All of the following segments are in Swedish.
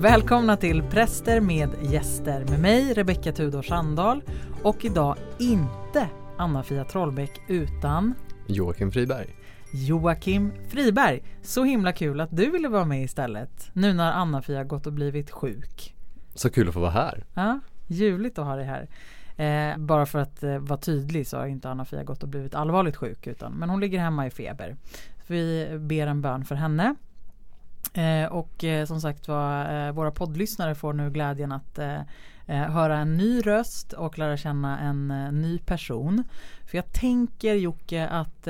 Välkomna till Präster med gäster med mig Rebecka Tudor Sandahl och idag inte Anna-Fia Trollbäck utan Joakim Friberg. Joakim Friberg. Så himla kul att du ville vara med istället nu när Anna-Fia gått och blivit sjuk. Så kul att få vara här. Ja, ljuvligt att ha dig här. Eh, bara för att eh, vara tydlig så har inte Anna-Fia gått och blivit allvarligt sjuk utan men hon ligger hemma i feber. Vi ber en bön för henne. Eh, och eh, som sagt var, eh, våra poddlyssnare får nu glädjen att höra en ny röst och lära känna en ny person. För jag tänker Jocke att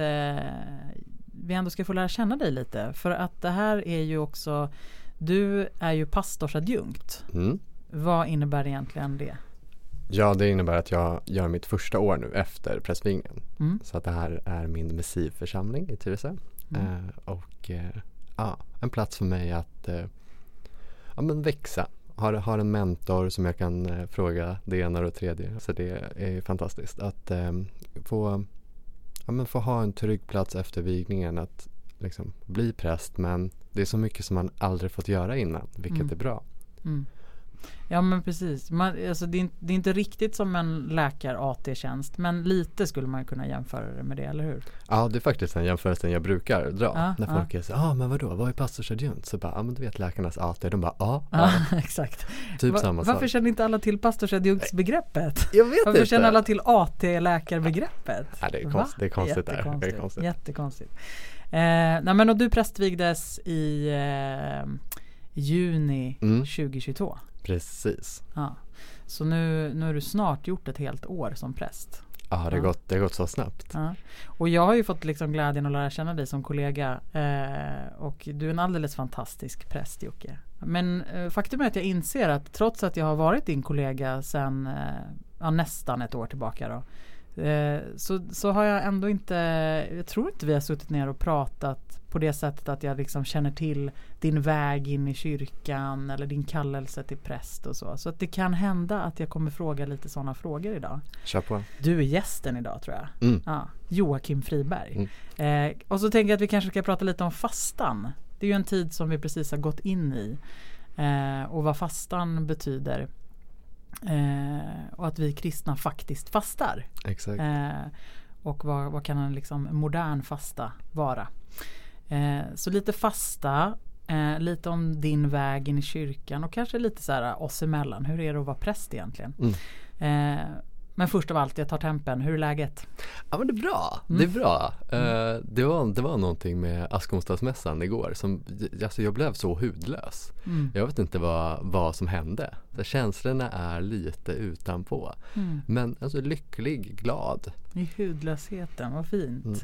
vi ändå ska få lära känna dig lite. För att det här är ju också, du är ju pastorsadjunkt. Mm. Vad innebär egentligen det? Ja, det innebär att jag gör mitt första år nu efter prästvigningen. Mm. Så att det här är min missivförsamling i Tyresö. Mm. Och ja, en plats för mig att eh, ja, men växa. Har, har en mentor som jag kan eh, fråga det ena och det tredje. Så det är fantastiskt att eh, få, ja, men få ha en trygg plats efter vigningen. Att liksom bli präst men det är så mycket som man aldrig fått göra innan vilket mm. är bra. Mm. Ja men precis. Man, alltså det, är, det är inte riktigt som en läkar-AT-tjänst men lite skulle man kunna jämföra det med det, eller hur? Ja det är faktiskt en jämförelse jag brukar dra. Ja, när folk ja. så ja ah, men vadå, vad är pastorsadjunkt? Så bara, ja men du vet läkarnas AT, de bara ja. Ja, exakt. Typ Va, samma sak. Varför känner inte alla till pastorsadjunktsbegreppet? Jag vet varför inte. Varför känner alla till AT-läkarbegreppet? Ja, det, är konst, det är konstigt där. Det är konstigt. Jättekonstigt. Eh, nej men och du prästvigdes i eh, juni mm. 2022. Precis. Ja. Så nu, nu har du snart gjort ett helt år som präst. Ja, det har. Gått, det har gått så snabbt. Ja. Och jag har ju fått liksom glädjen att lära känna dig som kollega. Eh, och du är en alldeles fantastisk präst Jocke. Men eh, faktum är att jag inser att trots att jag har varit din kollega sedan eh, ja, nästan ett år tillbaka då, Eh, så, så har jag ändå inte, jag tror inte vi har suttit ner och pratat på det sättet att jag liksom känner till din väg in i kyrkan eller din kallelse till präst och så. Så att det kan hända att jag kommer fråga lite sådana frågor idag. Kör på. Du är gästen idag tror jag. Mm. Ja, Joakim Friberg. Mm. Eh, och så tänker jag att vi kanske ska prata lite om fastan. Det är ju en tid som vi precis har gått in i. Eh, och vad fastan betyder. Eh, och att vi kristna faktiskt fastar. Exakt. Eh, och vad, vad, kan en liksom modern fasta vara? Eh, så lite fasta, eh, lite om din väg in i kyrkan och kanske lite så här oss emellan. Hur är det att vara präst egentligen? Mm. Men först av allt, jag tar tempen. Hur är läget? Ja men det är bra. Mm. Det är bra. Mm. Uh, det, var, det var någonting med Askonsdagsmässan igår som, alltså jag blev så hudlös. Mm. Jag vet inte vad, vad som hände. Så känslorna är lite utanpå. Mm. Men alltså lycklig, glad. I hudlösheten, vad fint. Mm.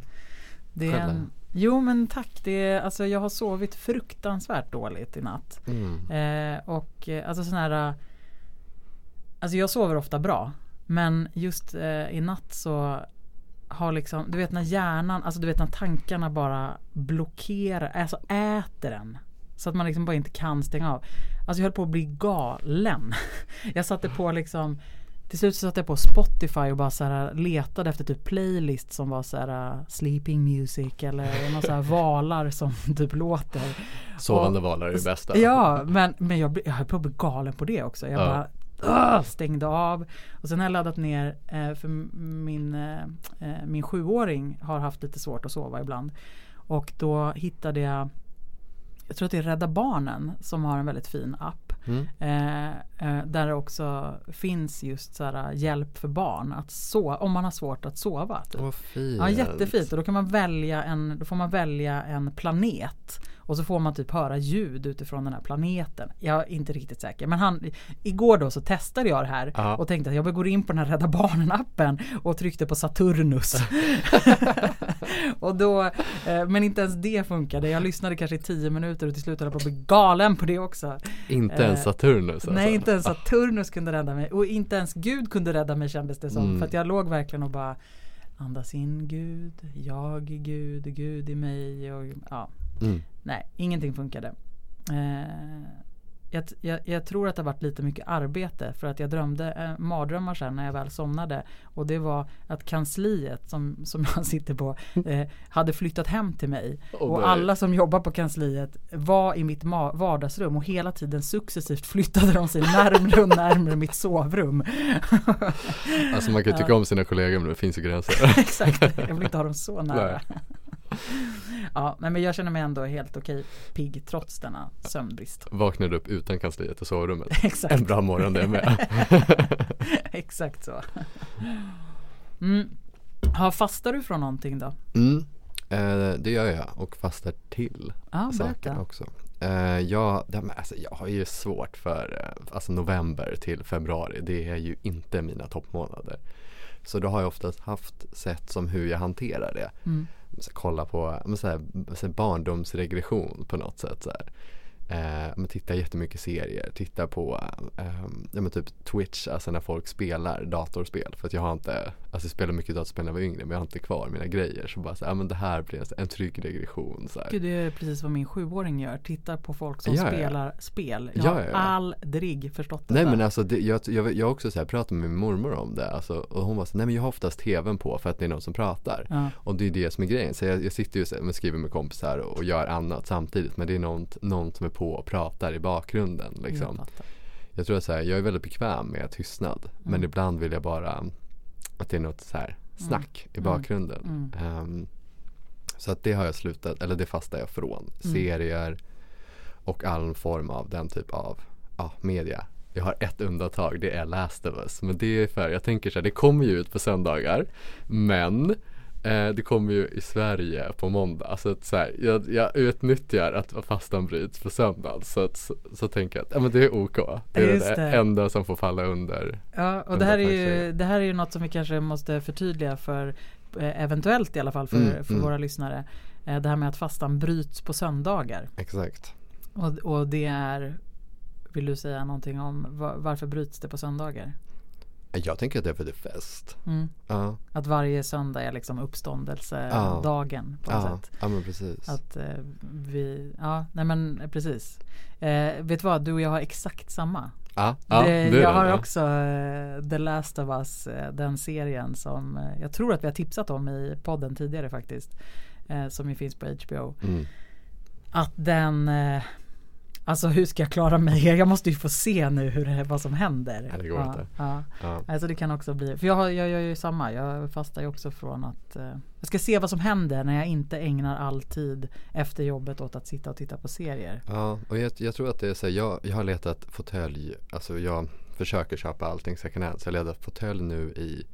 Det är en, jo men tack. Det är, alltså jag har sovit fruktansvärt dåligt i natt. Mm. Eh, och alltså sån här Alltså jag sover ofta bra men just eh, i natt så har liksom, du vet när hjärnan, alltså du vet när tankarna bara blockerar, alltså äter en. Så att man liksom bara inte kan stänga av. Alltså jag höll på att bli galen. Jag satte på liksom till slut så satte jag på Spotify och bara så här letade efter typ playlist som var så här uh, sleeping music eller någon så här valar som typ låter. Sovande och, valar är det bästa. Ja, men, men jag, jag höll på att bli galen på det också. Jag ja. bara uh, stängde av. Och sen har jag laddat ner eh, för min, eh, eh, min sjuåring har haft lite svårt att sova ibland. Och då hittade jag jag tror att det är Rädda Barnen som har en väldigt fin app. Mm. Eh, eh, där det också finns just så här, hjälp för barn att sova, om man har svårt att sova. Typ. Oh. Ja, jättefint. Och då, kan man välja en, då får man välja en planet. Och så får man typ höra ljud utifrån den här planeten. Jag är inte riktigt säker. Men han, igår då så testade jag det här ja. och tänkte att jag går in på den här Rädda Barnen appen och tryckte på Saturnus. och då, eh, men inte ens det funkade. Jag lyssnade kanske i tio minuter och till slut höll jag på att bli galen på det också. Inte ens eh, Saturnus alltså. Nej, inte ens Saturnus kunde rädda mig. Och inte ens Gud kunde rädda mig kändes det som. Mm. För att jag låg verkligen och bara Andas in Gud, jag är Gud, Gud i mig och ja. Mm. Nej, ingenting funkade. Eh, jag, jag, jag, tror att det har varit lite mycket arbete för att jag drömde eh, mardrömmar sen när jag väl somnade. Och det var att kansliet som, som jag sitter på eh, hade flyttat hem till mig. Oh, och nej. alla som jobbar på kansliet var i mitt vardagsrum och hela tiden successivt flyttade de sig närmre och närmre mitt sovrum. alltså man kan ju tycka om sina kollegor men det finns ju gränser. Exakt, jag vill inte ha dem så nära. Ja, men jag känner mig ändå helt okej pigg trots denna sömnbrist. Vaknade upp utan kansliet i sovrummet. Exakt. En bra morgon det med. Exakt så. Mm. Ha, fastar du från någonting då? Mm. Eh, det gör jag och fastar till ah, saker också. Eh, jag, alltså, jag har ju svårt för eh, alltså november till februari. Det är ju inte mina toppmånader. Så då har jag oftast haft sätt som hur jag hanterar det. Mm kolla på så här, så här barndomsregression på något sätt. Så här. Eh, men tittar jättemycket serier, tittar på eh, ja, men typ Twitch, alltså när folk spelar datorspel. För att jag har inte, alltså jag spelade mycket datorspel när jag var yngre men jag har inte kvar mina grejer. Så bara så ja men det här blir en, en trygg regression. Så här. Gud, det är precis vad min sjuåring gör, tittar på folk som ja, spelar ja. spel. Jag har aldrig förstått det. Nej men alltså det, jag, jag, jag också så här, pratade med min mormor om det. Alltså, och hon var så nej men jag har oftast tvn på för att det är någon som pratar. Och det är det som är grejen. Så jag, jag sitter ju och skriver med kompisar och gör annat samtidigt. Men det är någon, någon som är på och pratar i bakgrunden. Liksom. Jag, jag tror att så här, jag är väldigt bekväm med tystnad. Mm. Men ibland vill jag bara att det är något så här snack mm. i bakgrunden. Mm. Um, så att det har jag slutat, eller det fastar jag från. Mm. Serier och all form av den typ av ja, media. Jag har ett undantag, det är Last of Us. Men det är för, jag tänker så här, det kommer ju ut på söndagar. Men Eh, det kommer ju i Sverige på måndag. Så att så här, jag, jag utnyttjar att fastan bryts på söndag. Så, att, så, så tänker jag att ja, men det är OK. Det är Just det, det enda som får falla under. Ja, och det här, är ju, det här är ju något som vi kanske måste förtydliga för eh, eventuellt i alla fall för, mm, för mm. våra lyssnare. Eh, det här med att fastan bryts på söndagar. Exakt. Och, och det är, vill du säga någonting om var, varför bryts det på söndagar? Jag tänker att det är för det är fest. Mm. Ja. Att varje söndag är liksom uppståndelsedagen ja. på något ja. sätt. Ja men precis. Att eh, vi, ja nej men precis. Eh, vet du vad, du och jag har exakt samma. Ja, det, det jag har också uh, The Last of Us, uh, den serien som uh, jag tror att vi har tipsat om i podden tidigare faktiskt. som ju finns på HBO. Mm. Att den Alltså hur ska jag klara mig? Jag måste ju få se nu hur, vad som händer. Nej, det går ja, inte. Ja. Ja. Alltså det kan också bli, för jag, jag, gör ju samma. Jag fastar ju också från att eh, jag ska se vad som händer när jag inte ägnar all tid efter jobbet åt att sitta och titta på serier. Ja, och jag, jag tror att det är så här, jag, jag har letat fåtölj, alltså jag försöker köpa allting second hand. Så jag har letat fåtölj nu i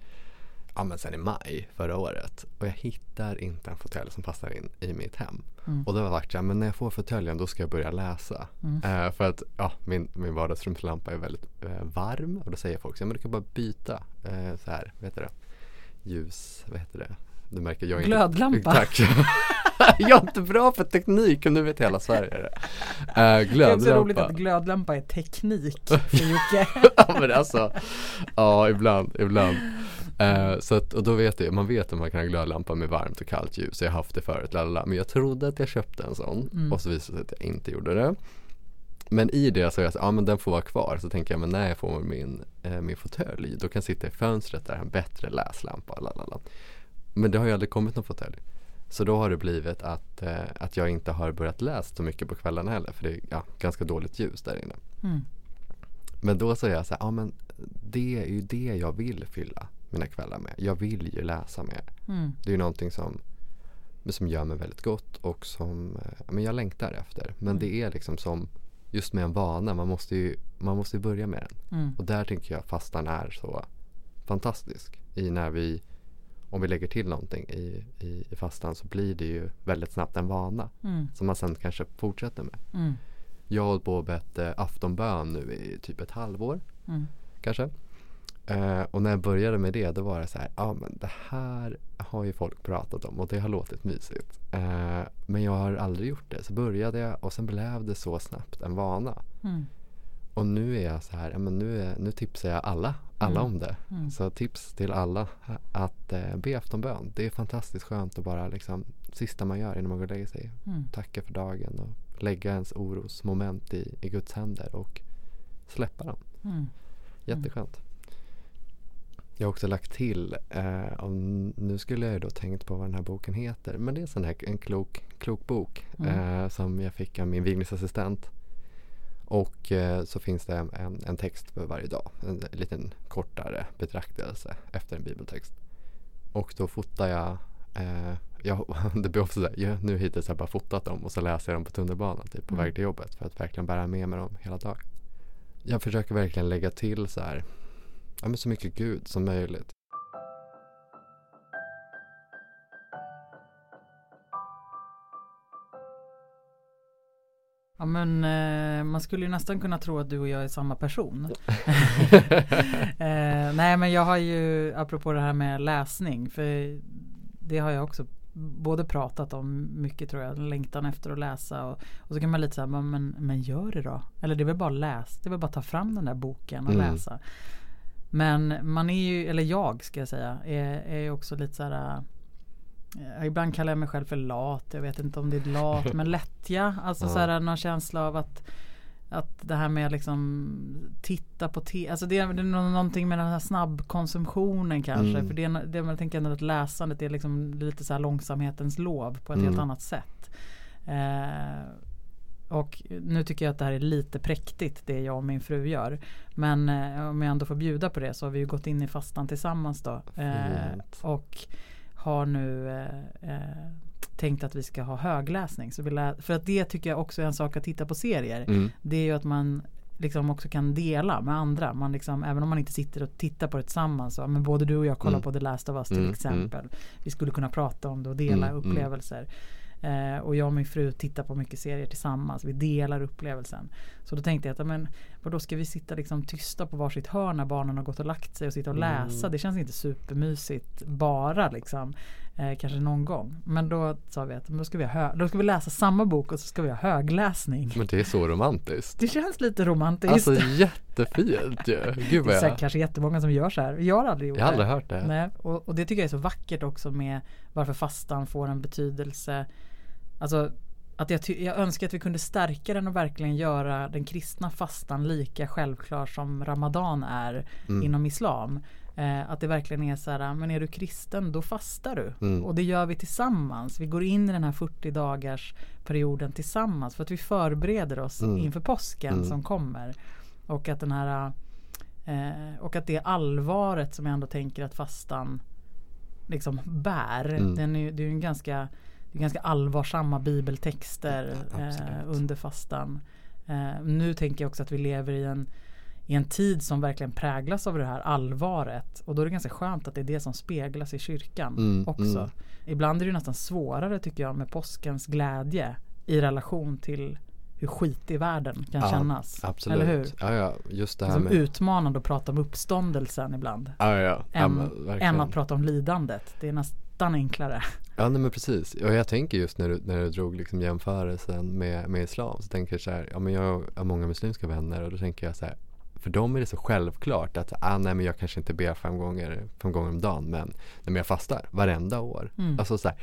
ja, men sen i maj förra året och jag hittar inte en fåtölj som passar in i mitt hem. Mm. Och då har varit så men när jag får fåtöljen då ska jag börja läsa. Mm. Eh, för att ja, min, min vardagsrumslampa är väldigt eh, varm och då säger folk så men du kan bara byta eh, så här, vad heter det? Ljus, vad heter det? Du märker, jag är Glödlampa. Inte, tack. jag är inte bra för teknik och nu vet hela Sverige det. Uh, glödlampa. Det är också roligt att glödlampa är teknik för Jocke. ja men alltså, ja ibland, ibland. Uh, så att, och då vet jag, man vet att man kan ha glödlampa med varmt och kallt ljus. Jag har haft det förut, lalala. men jag trodde att jag köpte en sån mm. och så visade det sig att jag inte gjorde det. Men i det så är jag så, ja men den får vara kvar. Så tänker jag, men när jag får min, eh, min fåtölj, då kan jag sitta i fönstret där, en bättre läslampa. Lalala. Men det har ju aldrig kommit någon fåtölj. Så då har det blivit att, eh, att jag inte har börjat läsa så mycket på kvällarna heller. För det är ja, ganska dåligt ljus där inne. Mm. Men då så är jag så här, ja men det är ju det jag vill fylla mina kvällar med. Jag vill ju läsa mer. Mm. Det är ju någonting som, som gör mig väldigt gott och som eh, men jag längtar efter. Men mm. det är liksom som just med en vana, man måste ju, man måste börja med den. Mm. Och där tycker jag fastan är så fantastisk. I när vi, om vi lägger till någonting i, i, i fastan så blir det ju väldigt snabbt en vana. Mm. Som man sen kanske fortsätter med. Mm. Jag har hållit på och bett eh, aftonbön nu i typ ett halvår. Mm. Kanske. Uh, och när jag började med det då var det så här, ja men det här har ju folk pratat om och det har låtit mysigt. Uh, men jag har aldrig gjort det. Så började jag och sen blev det så snabbt en vana. Mm. Och nu är jag så här, ja, men nu, är, nu tipsar jag alla, alla mm. om det. Mm. Så tips till alla att uh, be aftonbön. Det är fantastiskt skönt att bara liksom, sista man gör innan man går och lägger sig. Mm. Tacka för dagen och lägga ens orosmoment i, i Guds händer och släppa dem. Mm. Jätteskönt. Jag har också lagt till, eh, om, nu skulle jag ju då tänkt på vad den här boken heter, men det är en sån här, en klok, klok bok mm. eh, som jag fick av min vigningsassistent. Och eh, så finns det en, en text för varje dag, en liten kortare betraktelse efter en bibeltext. Och då fotar jag, eh, jag det blir ofta sådär, jag, nu hittills har jag bara fotat dem och så läser jag dem på tunnelbanan typ på mm. väg till jobbet för att verkligen bära med mig dem hela dagen. Jag försöker verkligen lägga till så här ja, men så mycket Gud som möjligt. Ja men eh, man skulle ju nästan kunna tro att du och jag är samma person. eh, nej men jag har ju, apropå det här med läsning, för det har jag också både pratat om mycket tror jag, längtan efter att läsa och, och så kan man lite säga, men, men gör det då. Eller det är väl bara läs, det är väl bara ta fram den där boken och mm. läsa. Men man är ju, eller jag ska jag säga, är, är också lite så här äh, Ibland kallar jag mig själv för lat. Jag vet inte om det är lat men lättja. Alltså ja. så här någon känsla av att att det här med liksom titta på te, alltså det är, det är någonting med den här snabbkonsumtionen kanske. Mm. För det, det man tänker ändå att läsandet är liksom lite så här långsamhetens lov på ett mm. helt annat sätt. Eh, och nu tycker jag att det här är lite präktigt det jag och min fru gör. Men eh, om jag ändå får bjuda på det så har vi ju gått in i fastan tillsammans då. Eh, och har nu eh, eh, tänkt att vi ska ha högläsning. Så vi lä- för att det tycker jag också är en sak att titta på serier. Mm. Det är ju att man liksom också kan dela med andra. Man liksom, även om man inte sitter och tittar på det tillsammans. Så, men både du och jag kollar mm. på The Last of Us till mm, mm. exempel. Vi skulle kunna prata om det och dela mm, mm. upplevelser. Eh, och jag och min fru tittar på mycket serier tillsammans. Vi delar upplevelsen. Så då tänkte jag att men, då ska vi sitta liksom tysta på varsitt hörn när barnen har gått och lagt sig och sitta och mm. läsa. Mm. Det känns inte supermysigt bara liksom. Eh, kanske någon gång. Men då sa vi att då ska vi, ha då ska vi läsa samma bok och så ska vi ha högläsning. Men det är så romantiskt. Det känns lite romantiskt. Alltså jättefint ju. Ja. Gud vad jag... Det är kanske jättemånga som gör så här. Jag har aldrig gjort det. Jag har aldrig hört det. Nej. Och, och det tycker jag är så vackert också med varför fastan får en betydelse Alltså att jag, jag önskar att vi kunde stärka den och verkligen göra den kristna fastan lika självklar som Ramadan är mm. inom Islam. Eh, att det verkligen är så här, men är du kristen då fastar du. Mm. Och det gör vi tillsammans. Vi går in i den här 40 dagars perioden tillsammans för att vi förbereder oss mm. inför påsken mm. som kommer. Och att den här eh, och att det allvaret som jag ändå tänker att fastan liksom bär. Mm. Den är, det är ju en ganska det är ganska allvarsamma bibeltexter eh, under fastan. Eh, nu tänker jag också att vi lever i en, i en tid som verkligen präglas av det här allvaret. Och då är det ganska skönt att det är det som speglas i kyrkan mm, också. Mm. Ibland är det nästan svårare tycker jag med påskens glädje i relation till hur skit i världen kan ja, kännas. Absolut. Eller hur? Ja, ja, just det här som med... utmanande att prata om uppståndelsen ibland. Ja, ja. Än, ja, än att prata om lidandet. Det är nästan enklare. Ja nej, men precis. Och jag tänker just när du, när du drog liksom jämförelsen med, med islam så tänker jag så här, ja men jag har många muslimska vänner och då tänker jag så här, för dem är det så självklart att ah, nej, men jag kanske inte ber fem gånger, fem gånger om dagen men, nej, men jag fastar varenda år. Mm. Alltså så här,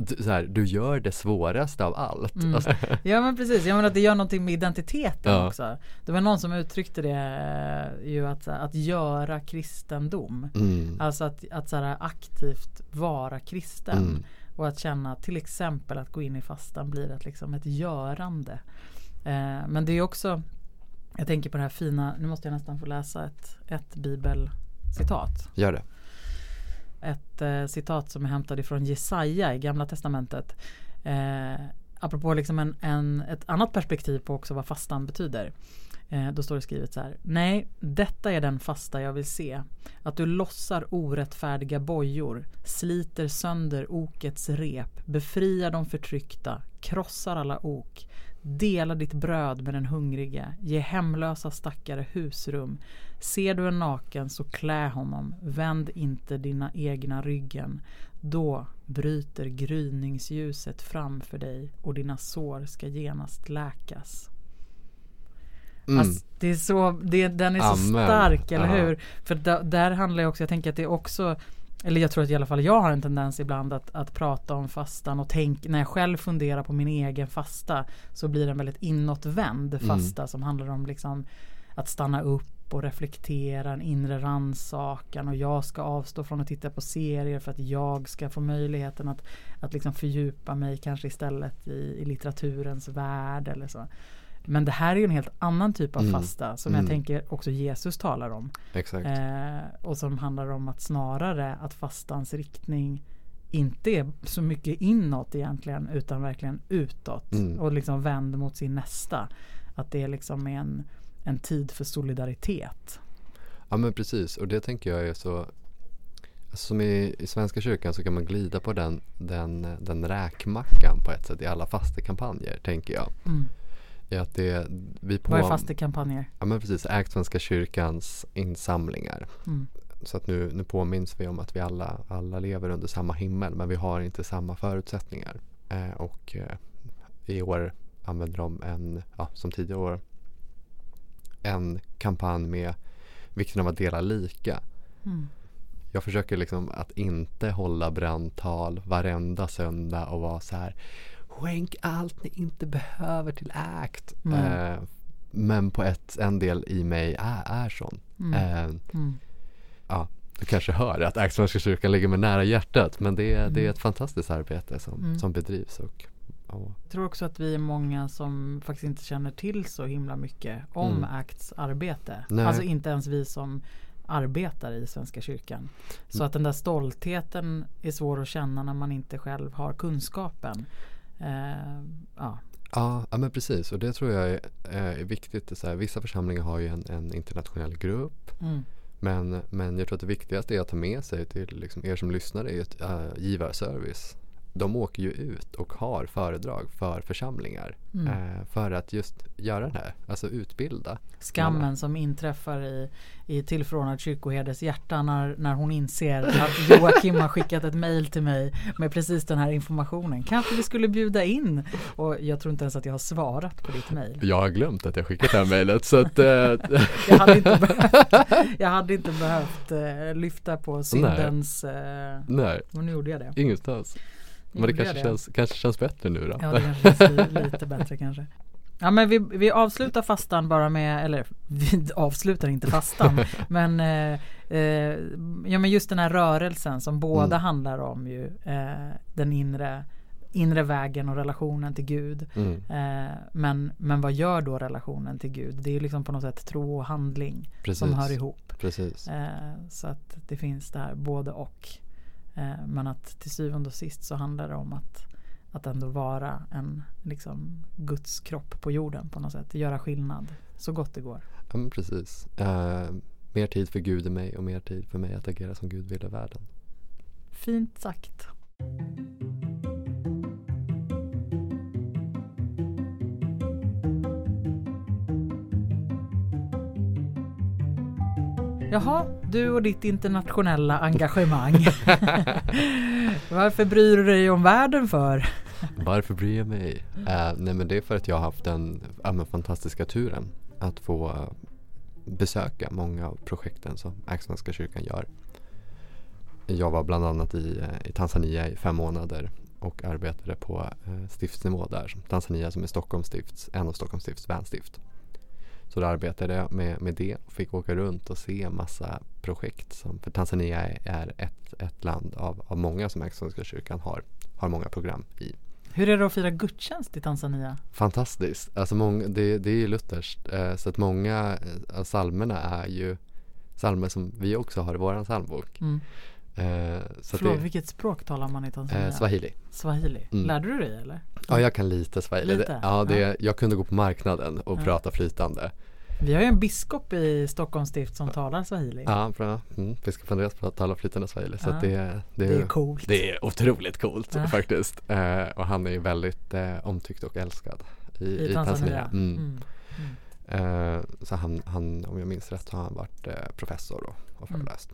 du, så här, du gör det svåraste av allt. Mm. Alltså. Ja men precis, jag menar att det gör någonting med identiteten ja. också. Det var någon som uttryckte det eh, ju att, att göra kristendom. Mm. Alltså att, att så här, aktivt vara kristen. Mm. Och att känna till exempel att gå in i fastan blir ett, liksom ett görande. Eh, men det är också, jag tänker på det här fina, nu måste jag nästan få läsa ett, ett bibelcitat. Gör det. Ett eh, citat som är hämtat ifrån Jesaja i Gamla Testamentet. Eh, apropå liksom en, en, ett annat perspektiv på också vad fastan betyder. Eh, då står det skrivet så här. Nej, detta är den fasta jag vill se. Att du lossar orättfärdiga bojor, sliter sönder okets rep, befriar de förtryckta, krossar alla ok, Dela ditt bröd med den hungrige, ge hemlösa stackare husrum. Ser du en naken så klä honom, vänd inte dina egna ryggen. Då bryter gryningsljuset framför dig och dina sår ska genast läkas. Mm. Alltså, det är så, det, den är Amen. så stark, eller Aha. hur? För da, där handlar det också, jag tänker att det är också eller jag tror att i alla fall jag har en tendens ibland att, att prata om fastan och tänk när jag själv funderar på min egen fasta så blir det en väldigt inåtvänd mm. fasta mm. som handlar om liksom att stanna upp och reflektera, en inre rannsakan och jag ska avstå från att titta på serier för att jag ska få möjligheten att, att liksom fördjupa mig kanske istället i, i litteraturens värld eller så. Men det här är ju en helt annan typ av mm. fasta som mm. jag tänker också Jesus talar om. Exakt. Eh, och som handlar om att snarare att fastans riktning inte är så mycket inåt egentligen utan verkligen utåt mm. och liksom vänd mot sin nästa. Att det liksom är en, en tid för solidaritet. Ja men precis och det tänker jag är så alltså Som i, i Svenska kyrkan så kan man glida på den, den, den räkmackan på ett sätt i alla fastekampanjer tänker jag. Mm är att det vi på... Vad är fastekampanjer? Ja men precis, ägt Svenska kyrkans insamlingar. Mm. Så att nu, nu påminns vi om att vi alla, alla lever under samma himmel men vi har inte samma förutsättningar. Eh, och eh, i år använder de en, ja, som tidigare år, en kampanj med vikten av att dela lika. Mm. Jag försöker liksom att inte hålla brandtal varenda söndag och vara så här skänk allt ni inte behöver till ACT. Mm. Eh, men på ett, en del i mig är, är sån. Mm. Eh, mm. Ja, du kanske hör att ACT Svenska kyrkan ligger mig nära hjärtat men det, är, det är mm. ett fantastiskt arbete som, mm. som bedrivs. Och, Jag tror också att vi är många som faktiskt inte känner till så himla mycket om mm. ACTs arbete. Nej. Alltså inte ens vi som arbetar i Svenska kyrkan. Så att den där stoltheten är svår att känna när man inte själv har kunskapen. Eh, ja. Ja, ja, men precis. Och det tror jag är, är viktigt. Så här, vissa församlingar har ju en, en internationell grupp. Mm. Men, men jag tror att det viktigaste är att ta med sig till liksom, er som lyssnar är ett äh, givarservice de åker ju ut och har föredrag för församlingar mm. eh, för att just göra det här, alltså utbilda. Skammen som inträffar i, i tillförordnad kyrkoherdes hjärta när, när hon inser att Joakim har skickat ett mail till mig med precis den här informationen. Kanske vi skulle bjuda in och jag tror inte ens att jag har svarat på ditt mail. Jag har glömt att jag skickat det här mejlet så att eh, jag, hade inte behövt, jag hade inte behövt eh, lyfta på syndens eh, Nej. Men nu gjorde jag det. Ingenstans. Men det kanske, det. Känns, kanske känns bättre nu då? Ja, det kanske känns lite bättre kanske. Ja men vi, vi avslutar fastan bara med, eller vi avslutar inte fastan, men, eh, eh, ja, men just den här rörelsen som båda mm. handlar om ju eh, den inre, inre vägen och relationen till Gud. Mm. Eh, men, men vad gör då relationen till Gud? Det är liksom på något sätt tro och handling Precis. som hör ihop. Precis. Eh, så att det finns där både och. Eh, men att till syvende och sist så handlar det om att, att ändå vara en liksom, Guds kropp på jorden på något sätt. Göra skillnad så gott det går. Ja men precis. Uh, mer tid för Gud i mig och mer tid för mig att agera som Gud vill i världen. Fint sagt. Jaha, du och ditt internationella engagemang. Varför bryr du dig om världen för? Varför bryr jag mig? Uh, nej men det är för att jag har haft den uh, fantastiska turen att få uh, besöka många av projekten som Svenska kyrkan gör. Jag var bland annat i, uh, i Tanzania i fem månader och arbetade på stiftsnivå där. Tanzania som är Stockholms stifts, en av Stockholms stifts vänstift. Så då arbetade jag med, med det och fick åka runt och se massa projekt. Som, för Tanzania är ett, ett land av, av många som Svenska kyrkan har, har många program i. Hur är det att fira gudstjänst i Tanzania? Fantastiskt. Alltså många, det, det är ju lutherskt. Eh, så att många av psalmerna är ju psalmer som vi också har i vår psalmbok. Mm. Eh, så Förlåt, det, vilket språk talar man i Tanzania? Eh, swahili. Swahili. Mm. Lärde du dig eller? Ja, jag kan lite swahili. Lite? Ja, det, ja. Jag kunde gå på marknaden och ja. prata flytande. Vi har ju en biskop i Stockholms stift som talar swahili. Ja, bra. Mm, biskop Andreas talar flytande swahili. Så ja. det, det, det, är coolt. Det är otroligt coolt ja. faktiskt. Eh, och han är ju väldigt eh, omtyckt och älskad i, i, i Tanzania. Tanzania. Mm. Mm. mm. Eh, så han, han, om jag minns rätt, har han varit eh, professor och, och mm. föreläst.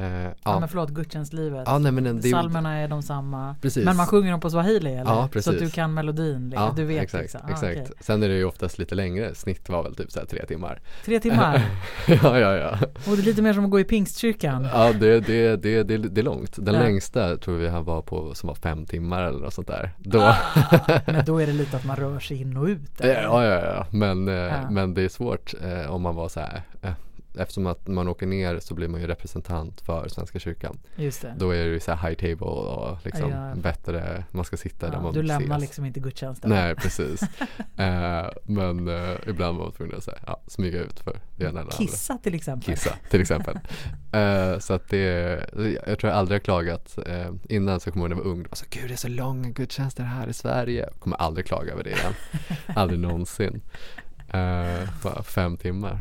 Uh, ja. ja. men förlåt, gudstjänstlivet. Ja, nej, men det, Salmerna är de samma. Precis. Men man sjunger dem på swahili eller? Ja, precis. Så att du kan melodin? Liksom. Ja, du vet exakt. Liksom. Ah, exakt. Okay. Sen är det ju oftast lite längre. Snitt var väl typ så tre timmar. Tre timmar? ja, ja, ja. Och det är lite mer som att gå i pingstkyrkan. Ja, det, det, det, det, det är långt. Den ja. längsta tror vi han var på som var fem timmar eller något sånt där. Då. Ah, men då är det lite att man rör sig in och ut? Eller? Ja, ja, ja. Men, eh, men det är svårt eh, om man var så här eh, eftersom att man åker ner så blir man ju representant för Svenska kyrkan. Just det. Då är det ju så här high table och liksom ja. bättre, man ska sitta ja, där man Du lämnar ses. liksom inte gudstjänsten. Nej, precis. uh, men uh, ibland var man tvungen att säga, ja, smyga ut för det ena eller Kissa andra. till exempel. Kissa till exempel. uh, så att det, jag tror jag aldrig har klagat. innan så kommer jag när jag var ung, var så, gud det är så långa gudstjänster här i Sverige. Jag kommer aldrig klaga över det igen. aldrig någonsin. Uh, fem timmar.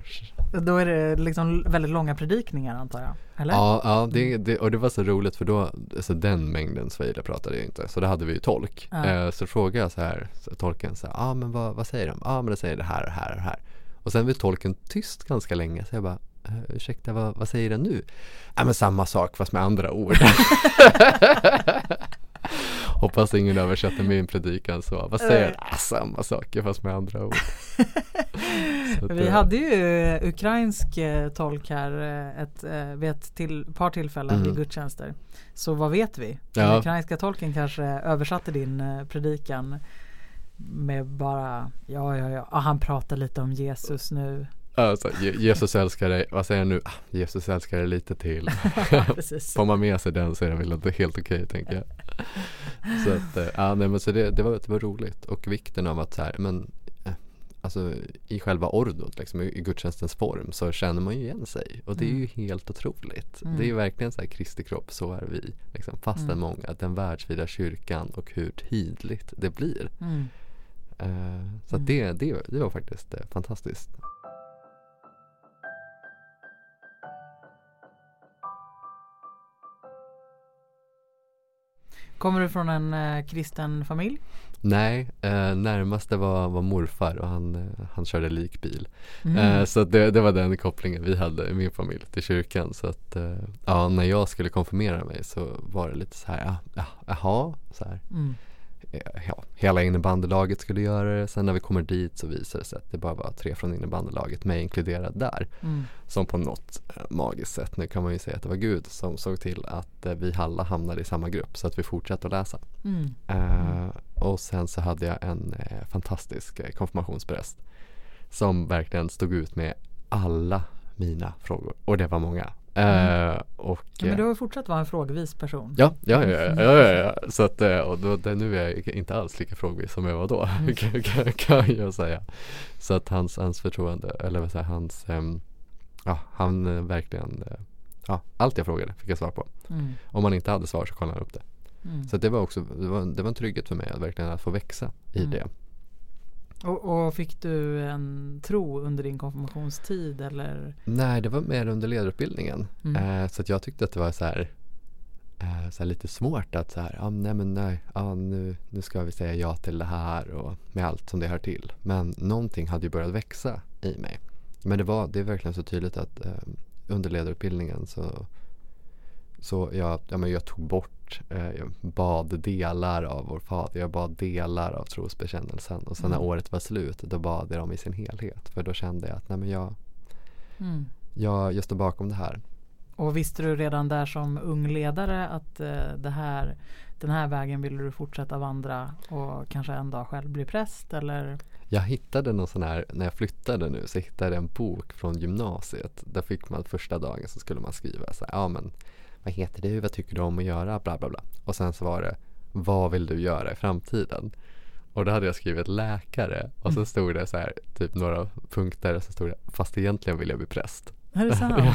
Då är det liksom väldigt långa predikningar antar jag? Eller? Ja, ja det, det, och det var så roligt för då, alltså den mängden swahili pratade jag inte. Så då hade vi ju tolk. Ja. Eh, så frågade jag så här, så tolken så ja ah, men vad, vad säger de? Ja ah, men de säger det här och här och här. Och sen blev tolken tyst ganska länge så jag bara, eh, ursäkta vad, vad säger den nu? Ja men samma sak fast med andra ord. Hoppas ingen översätter min predikan så. Vad säger du? Ah, samma saker fast med andra ord. Vi hade ju ukrainsk eh, tolk här eh, ett, eh, vid ett till, par tillfällen mm. i gudstjänster. Så vad vet vi? Den ja. ukrainska tolken kanske översatte din predikan med bara ja, ja, ja, han pratar lite om Jesus nu. Alltså, Jesus älskar dig, vad säger jag nu? Ah, Jesus älskar dig lite till. Får man med sig den så är det väl helt okej tänker jag. Så att, eh, ja nej men så det, det, var, det var roligt och vikten av att så här, men eh, Alltså i själva ordot, liksom, i gudstjänstens form så känner man ju igen sig och det är ju mm. helt otroligt. Mm. Det är ju verkligen så här Kristi kropp, så är vi. Liksom, fastän mm. många, den världsvida kyrkan och hur tydligt det blir. Mm. Uh, så mm. det, det, det var faktiskt uh, fantastiskt. Kommer du från en eh, kristen familj? Nej, eh, närmaste var, var morfar och han, eh, han körde likbil. Mm. Eh, så det, det var den kopplingen vi hade i min familj till kyrkan. Så att eh, ja, när jag skulle konfirmera mig så var det lite så här, ja, ja, jaha, så här. Mm. Ja, hela innebandelaget skulle göra det. Sen när vi kommer dit så visar det sig att det bara var tre från innebandelaget, mig inkluderad där. Mm. Som på något eh, magiskt sätt, nu kan man ju säga att det var Gud som såg till att eh, vi alla hamnade i samma grupp så att vi fortsatte att läsa. Mm. Uh, och sen så hade jag en fantastisk konfirmationspräst som verkligen stod ut med alla mina frågor och det var många. Mm. Uh, och, ja, men du har fortsatt vara en frågvis person. Ja, ja, ja, ja, ja, ja, Så att, eh, och då, det, nu är jag inte alls lika frågvis som jag var då, mm. kan, kan, jag säga. Så att hans, hans förtroende, eller vad säger hans, um, ja, han verkligen, ja, allt jag frågade fick jag svar på. Mm. Om man inte hade svar så kollade han upp det. Mm. Så det var också, det var, det var en trygghet för mig att verkligen att få växa i mm. det. Och, och, fick du en tro under din konfirmationstid eller? Nej, det var mer under ledarutbildningen. Mm. Eh, så att jag tyckte att det var så här, eh, så här lite svårt att så här, ah, nej men nej, ah, nu, nu ska vi säga ja till det här och med allt som det hör till. Men någonting hade ju börjat växa i mig. Men det var, det är verkligen så tydligt att eh, under ledarutbildningen så så jag, ja, men jag tog bort, eh, jag bad delar av vår fader, jag bad delar av trosbekännelsen och sen mm. när året var slut då bad jag dem i sin helhet för då kände jag att nej men jag, mm. jag, jag står bakom det här. Och visste du redan där som ung ledare att eh, det här, den här vägen vill du fortsätta vandra och kanske en dag själv bli präst eller? Jag hittade någon sån här, när jag flyttade nu så hittade jag en bok från gymnasiet. Där fick man första dagen så skulle man skriva så här, ja men vad heter du, vad tycker du om att göra, bla bla bla. Och sen så var det, vad vill du göra i framtiden? Och då hade jag skrivit läkare och så mm. stod det så här, typ några punkter och så stod det, fast egentligen vill jag bli präst. Är det sant?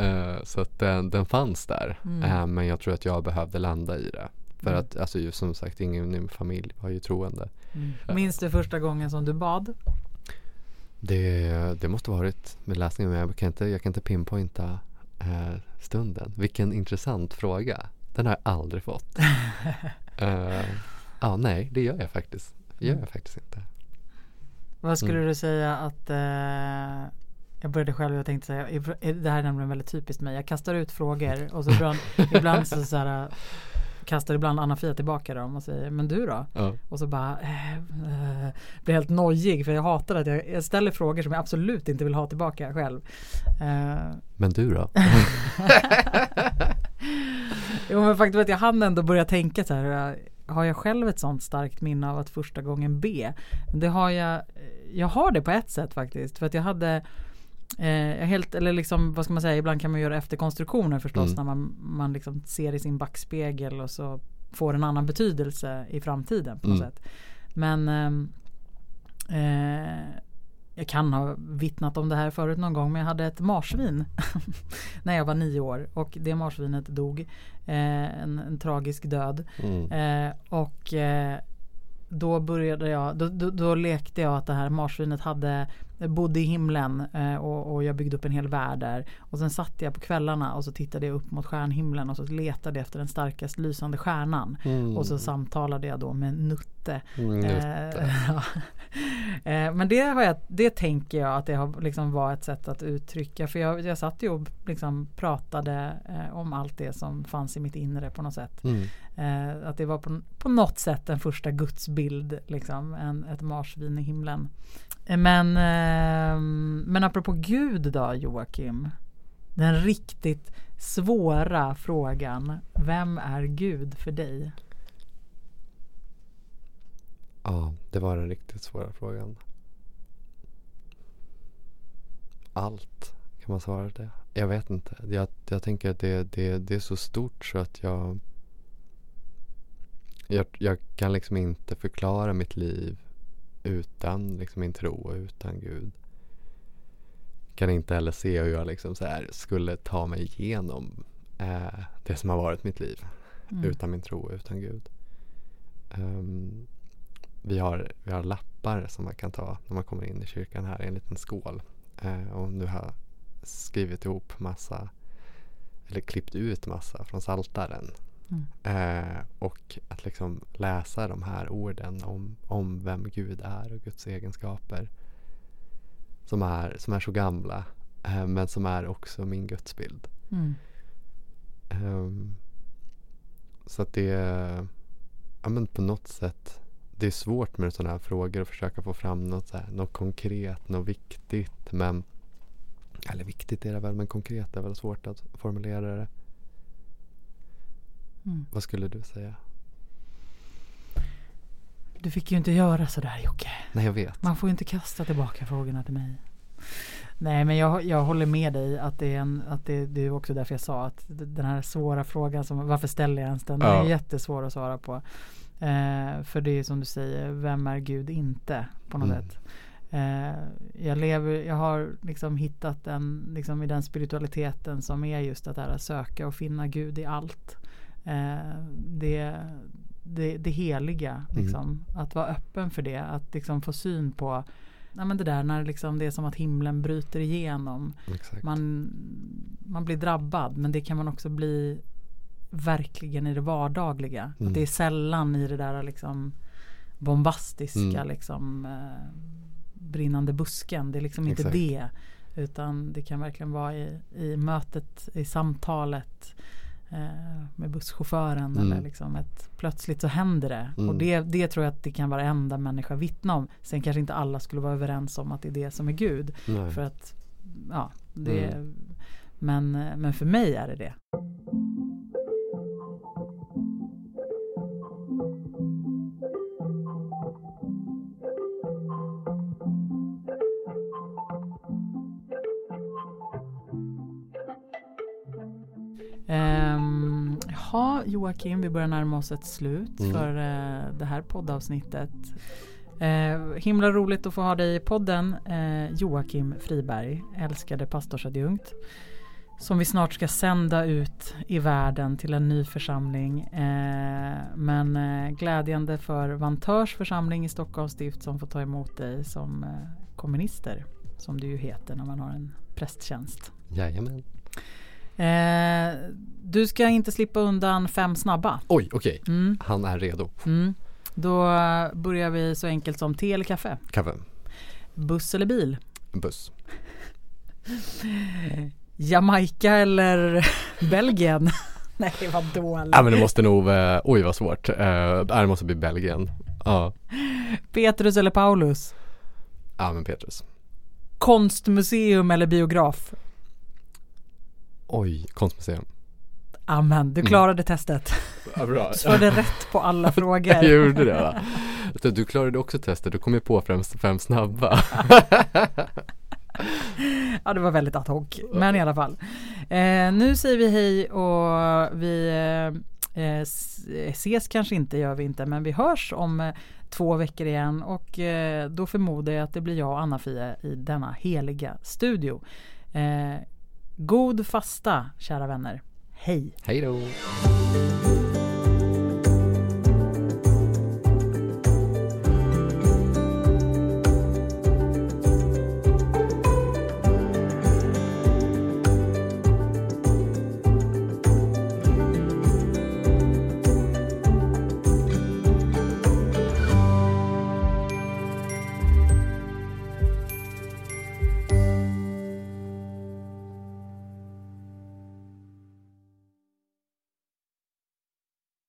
uh, så att den, den fanns där. Mm. Uh, men jag tror att jag behövde landa i det. För mm. att alltså, som sagt ingen i min familj var ju troende. Mm. Minns du första gången som du bad? Det, det måste varit med läsningen men jag kan inte, jag kan inte pinpointa uh, stunden. Vilken intressant fråga. Den har jag aldrig fått. uh, ja, nej, det gör jag faktiskt. Det gör jag faktiskt inte. Vad skulle mm. du säga att uh, jag började själv och tänkte säga, det här är nämligen väldigt typiskt mig. Jag kastar ut frågor och så ibland, ibland så, så här, kastar ibland Anna-Fia tillbaka dem och säger men du då? Ja. Och så bara äh, äh, blir helt nojig för jag hatar att jag, jag, ställer frågor som jag absolut inte vill ha tillbaka själv. Uh, men du då? jo men faktum att jag hann ändå börja tänka så här har jag själv ett sånt starkt minne av att första gången be? Det har jag, jag har det på ett sätt faktiskt. För att jag hade eh, helt, eller liksom, vad ska man säga, ibland kan man göra efterkonstruktioner förstås mm. när man, man liksom ser i sin backspegel och så får en annan betydelse i framtiden på något mm. sätt. Men ehm, eh, jag kan ha vittnat om det här förut någon gång men jag hade ett marsvin när jag var nio år och det marsvinet dog. Eh, en, en, tragisk död. Mm. Eh, och eh, då började jag, då, då, då, lekte jag att det här marsvinet hade bodde i himlen eh, och, och, jag byggde upp en hel värld där. Och sen satt jag på kvällarna och så tittade jag upp mot stjärnhimlen och så letade jag efter den starkast lysande stjärnan. Mm. Och så samtalade jag då med Nutte. Nutte. Eh, eh, men det, har jag, det tänker jag att det har liksom var ett sätt att uttrycka. För jag, jag satt ju och liksom pratade eh, om allt det som fanns i mitt inre på något sätt. Mm. Att det var på, på något sätt en första gudsbild, liksom, en, ett marsvin i himlen. Men, eh, men apropå Gud då Joakim. Den riktigt svåra frågan. Vem är Gud för dig? Ja, det var den riktigt svåra frågan. Allt, kan man svara det? Jag vet inte. Jag, jag tänker att det, det, det är så stort så att jag, jag Jag kan liksom inte förklara mitt liv utan liksom min tro och utan Gud. Kan inte heller se hur jag liksom så här skulle ta mig igenom eh, det som har varit mitt liv mm. utan min tro och utan Gud. Um, vi, har, vi har lappar som man kan ta när man kommer in i kyrkan här i en liten skål. Uh, och nu har jag skrivit ihop massa eller klippt ut massa från saltaren Mm. Eh, och att liksom läsa de här orden om, om vem Gud är och Guds egenskaper. Som är, som är så gamla eh, men som är också min gudsbild. Mm. Eh, så att det ja, men på något sätt det är svårt med sådana här frågor att försöka få fram något, så här, något konkret, något viktigt. Men, eller viktigt är det väl, men konkret är väl svårt att formulera det. Mm. Vad skulle du säga? Du fick ju inte göra sådär Jocke. Nej, jag vet. Man får ju inte kasta tillbaka frågorna till mig. Nej, men jag, jag håller med dig att det är en, att det, det är också därför jag sa att den här svåra frågan som, varför ställer jag ens den? Den är jättesvår att svara på. Eh, för det är som du säger, vem är Gud inte på något mm. sätt? Eh, jag lever, jag har liksom hittat en, liksom i den spiritualiteten som är just att här, söka och finna Gud i allt eh, det, det, det heliga. Mm. Liksom. Mm. Att vara öppen för det. Att liksom få syn på ja, men det där när liksom det är som att himlen bryter igenom. Man, man blir drabbad men det kan man också bli verkligen i det vardagliga. Mm. Att det är sällan i det där liksom bombastiska mm. liksom eh, brinnande busken. Det är liksom inte det. Utan det kan verkligen vara i, i mötet, i samtalet med busschauffören mm. eller liksom ett, plötsligt så händer det. Mm. Och det, det tror jag att det kan varenda människa vittna om. Sen kanske inte alla skulle vara överens om att det är det som är Gud. Nej. För att, ja, det, mm. men, men för mig är det det. Jaha, Joakim, vi börjar närma oss ett slut mm. för eh, det här poddavsnittet. Eh, himla roligt att få ha dig i podden, eh, Joakim Friberg, älskade pastorsadjunkt. Som vi snart ska sända ut i världen till en ny församling. Eh, men eh, glädjande för Vantörs församling i Stockholms stift som får ta emot dig som eh, kommunister. Som det ju heter när man har en prästtjänst. Jajamän. Eh, du ska inte slippa undan fem snabba. Oj, okej. Okay. Mm. Han är redo. Mm. Då börjar vi så enkelt som te eller kaffe? Kaffe. Buss eller bil? Buss. Jamaica eller Belgien? Nej vad dåligt. Ja men det måste nog, eh, oj vad svårt. Eh, det måste bli Belgien. Ja. Petrus eller Paulus? Ja men Petrus. Konstmuseum eller biograf? Oj, konstmuseum. Amen, du klarade mm. testet. Ja, bra. Du svarade rätt på alla frågor. jag gjorde det va? Du klarade också testet, du kom ju på fem, fem snabba. ja, det var väldigt ad hoc. Men i alla fall. Eh, nu säger vi hej och vi eh, eh ses kanske inte, gör vi inte, men vi hörs om eh, två veckor igen och eh, då förmodar jag att det blir jag och Anna-Fia i denna heliga studio. God fasta, kära vänner. Hej! Hej då!